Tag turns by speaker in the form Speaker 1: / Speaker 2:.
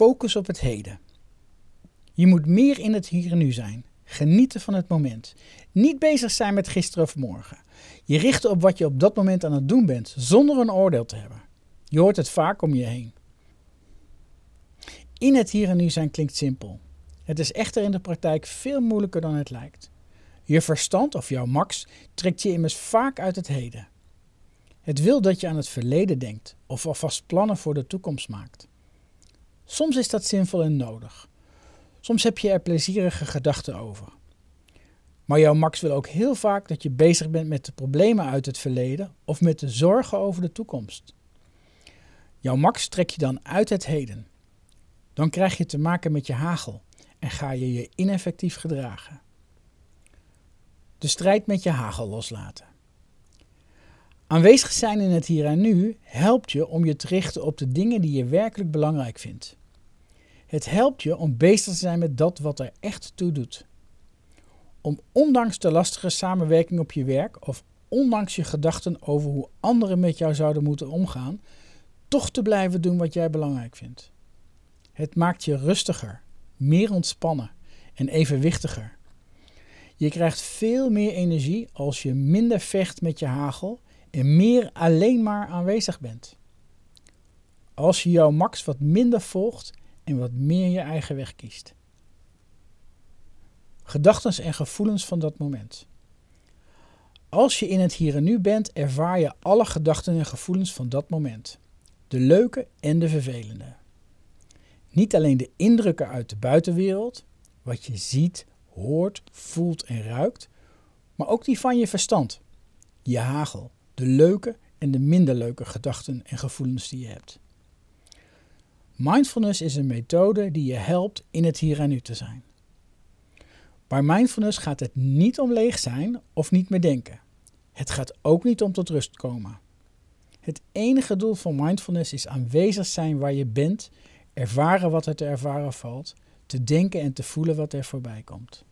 Speaker 1: focus op het heden. Je moet meer in het hier en nu zijn. Genieten van het moment. Niet bezig zijn met gisteren of morgen. Je richten op wat je op dat moment aan het doen bent, zonder een oordeel te hebben. Je hoort het vaak om je heen. In het hier en nu zijn klinkt simpel. Het is echter in de praktijk veel moeilijker dan het lijkt. Je verstand of jouw max trekt je immers vaak uit het heden. Het wil dat je aan het verleden denkt of alvast plannen voor de toekomst maakt. Soms is dat zinvol en nodig. Soms heb je er plezierige gedachten over. Maar jouw max wil ook heel vaak dat je bezig bent met de problemen uit het verleden of met de zorgen over de toekomst. Jouw max trek je dan uit het heden. Dan krijg je te maken met je hagel en ga je je ineffectief gedragen. De strijd met je hagel loslaten. Aanwezig zijn in het hier en nu helpt je om je te richten op de dingen die je werkelijk belangrijk vindt. Het helpt je om bezig te zijn met dat wat er echt toe doet. Om ondanks de lastige samenwerking op je werk of ondanks je gedachten over hoe anderen met jou zouden moeten omgaan, toch te blijven doen wat jij belangrijk vindt. Het maakt je rustiger, meer ontspannen en evenwichtiger. Je krijgt veel meer energie als je minder vecht met je hagel en meer alleen maar aanwezig bent. Als je jouw max wat minder volgt en wat meer je eigen weg kiest. Gedachten en gevoelens van dat moment. Als je in het hier en nu bent, ervaar je alle gedachten en gevoelens van dat moment. De leuke en de vervelende. Niet alleen de indrukken uit de buitenwereld, wat je ziet, hoort, voelt en ruikt, maar ook die van je verstand, je hagel, de leuke en de minder leuke gedachten en gevoelens die je hebt. Mindfulness is een methode die je helpt in het hier en nu te zijn. Bij mindfulness gaat het niet om leeg zijn of niet meer denken. Het gaat ook niet om tot rust komen. Het enige doel van mindfulness is aanwezig zijn waar je bent, ervaren wat er te ervaren valt, te denken en te voelen wat er voorbij komt.